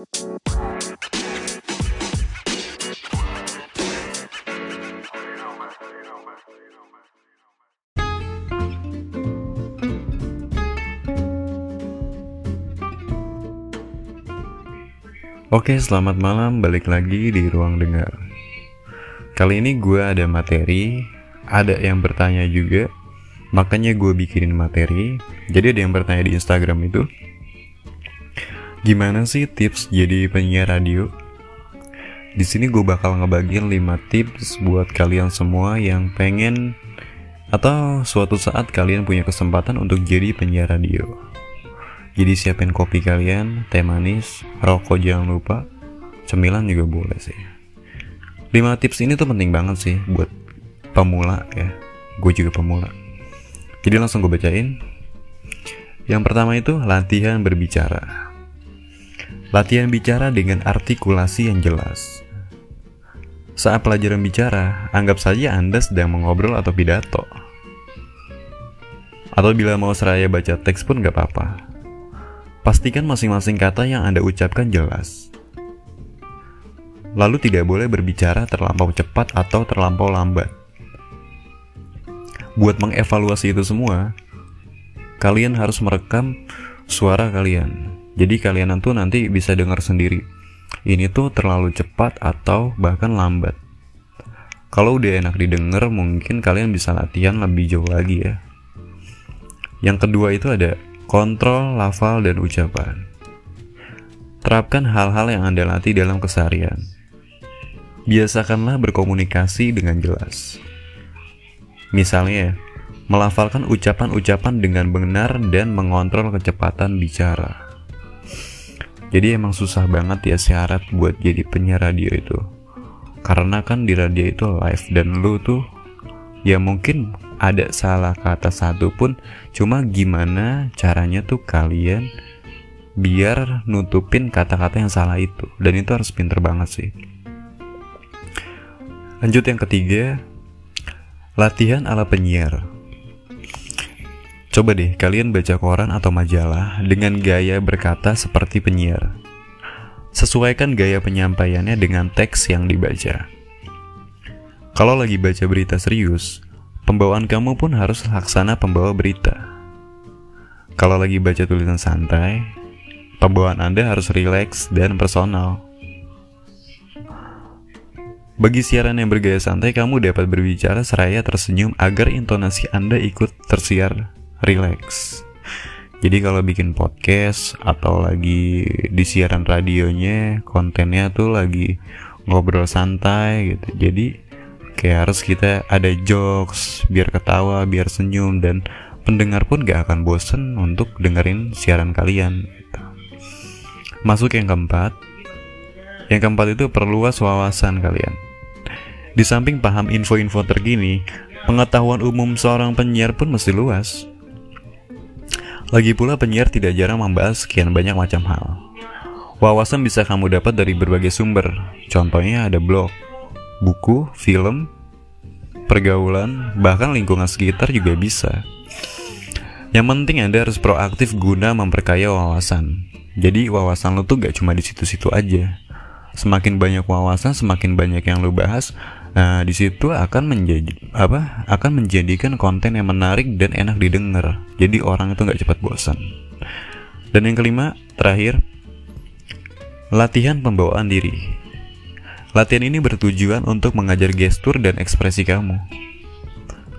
Oke, selamat malam. Balik lagi di ruang dengar. Kali ini gue ada materi, ada yang bertanya juga, makanya gue bikinin materi. Jadi ada yang bertanya di Instagram itu, gimana sih tips jadi penyiar radio? Di sini gue bakal ngebagiin 5 tips buat kalian semua yang pengen atau suatu saat kalian punya kesempatan untuk jadi penyiar radio. Jadi siapin kopi kalian, teh manis, rokok jangan lupa, cemilan juga boleh sih. 5 tips ini tuh penting banget sih buat pemula ya. Gue juga pemula. Jadi langsung gue bacain. Yang pertama itu latihan berbicara. Latihan bicara dengan artikulasi yang jelas. Saat pelajaran bicara, anggap saja Anda sedang mengobrol atau pidato. Atau bila mau seraya baca teks pun gak apa-apa Pastikan masing-masing kata yang Anda ucapkan jelas. Lalu tidak boleh berbicara terlampau cepat atau terlampau lambat. Buat mengevaluasi itu semua, kalian harus merekam suara kalian. Jadi kalian tuh nanti bisa dengar sendiri. Ini tuh terlalu cepat atau bahkan lambat. Kalau udah enak didengar, mungkin kalian bisa latihan lebih jauh lagi ya. Yang kedua itu ada Kontrol lafal dan ucapan. Terapkan hal-hal yang Anda latih dalam keseharian. Biasakanlah berkomunikasi dengan jelas. Misalnya, melafalkan ucapan-ucapan dengan benar dan mengontrol kecepatan bicara. Jadi emang susah banget ya syarat buat jadi penyiar radio itu. Karena kan di radio itu live dan lu tuh ya mungkin ada salah kata satu pun. Cuma gimana caranya tuh kalian biar nutupin kata-kata yang salah itu. Dan itu harus pinter banget sih. Lanjut yang ketiga latihan ala penyiar coba deh kalian baca koran atau majalah dengan gaya berkata seperti penyiar sesuaikan gaya penyampaiannya dengan teks yang dibaca kalau lagi baca berita serius, Pembawaan kamu pun harus laksana pembawa berita. Kalau lagi baca tulisan santai, pembawaan Anda harus rileks dan personal. Bagi siaran yang bergaya santai, kamu dapat berbicara seraya tersenyum agar intonasi Anda ikut tersiar rileks. Jadi kalau bikin podcast atau lagi di siaran radionya, kontennya tuh lagi ngobrol santai gitu. Jadi kayak harus kita ada jokes biar ketawa biar senyum dan pendengar pun gak akan bosen untuk dengerin siaran kalian gitu. masuk yang keempat yang keempat itu perluas wawasan kalian di samping paham info-info terkini pengetahuan umum seorang penyiar pun mesti luas lagi pula penyiar tidak jarang membahas sekian banyak macam hal Wawasan bisa kamu dapat dari berbagai sumber. Contohnya ada blog, buku, film, pergaulan, bahkan lingkungan sekitar juga bisa. Yang penting Anda harus proaktif guna memperkaya wawasan. Jadi wawasan lo tuh gak cuma di situ-situ aja. Semakin banyak wawasan, semakin banyak yang lo bahas, nah di situ akan menjadi apa? Akan menjadikan konten yang menarik dan enak didengar. Jadi orang itu gak cepat bosan. Dan yang kelima, terakhir, latihan pembawaan diri. Latihan ini bertujuan untuk mengajar gestur dan ekspresi kamu.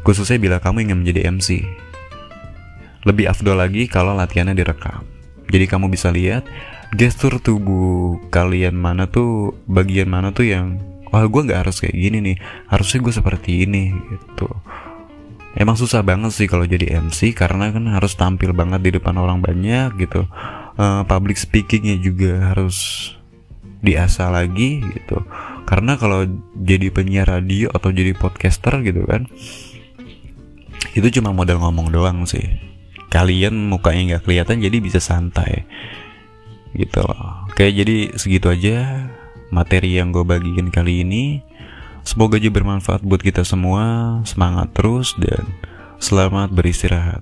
Khususnya bila kamu ingin menjadi MC. Lebih afdol lagi kalau latihannya direkam. Jadi kamu bisa lihat gestur tubuh kalian mana tuh, bagian mana tuh yang wah gue nggak harus kayak gini nih, harusnya gue seperti ini gitu. Emang susah banget sih kalau jadi MC karena kan harus tampil banget di depan orang banyak gitu. Uh, public speakingnya juga harus diasah lagi gitu. Karena kalau jadi penyiar radio atau jadi podcaster gitu kan itu cuma modal ngomong doang sih. Kalian mukanya nggak kelihatan jadi bisa santai gitu loh. Oke jadi segitu aja materi yang gue bagiin kali ini. Semoga aja bermanfaat buat kita semua. Semangat terus dan selamat beristirahat